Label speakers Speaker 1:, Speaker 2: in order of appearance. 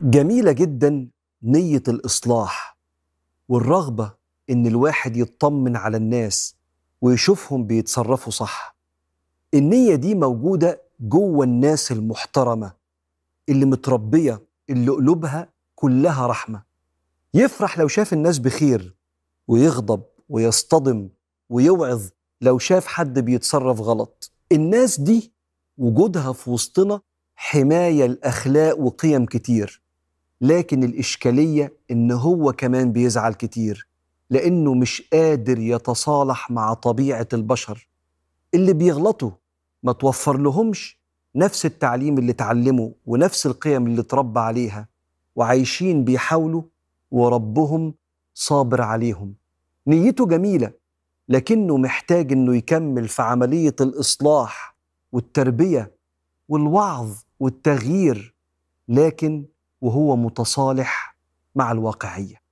Speaker 1: جميلة جدا نية الإصلاح والرغبة إن الواحد يطمن على الناس ويشوفهم بيتصرفوا صح. النية دي موجودة جوه الناس المحترمة اللي متربية اللي قلوبها كلها رحمة. يفرح لو شاف الناس بخير ويغضب ويصطدم ويوعظ لو شاف حد بيتصرف غلط. الناس دي وجودها في وسطنا حماية الأخلاق وقيم كتير. لكن الإشكالية إن هو كمان بيزعل كتير لأنه مش قادر يتصالح مع طبيعة البشر. اللي بيغلطوا ما توفر لهمش نفس التعليم اللي اتعلموا ونفس القيم اللي اتربى عليها وعايشين بيحاولوا وربهم صابر عليهم. نيته جميلة لكنه محتاج إنه يكمل في عملية الإصلاح والتربية والوعظ والتغيير لكن وهو متصالح مع الواقعية.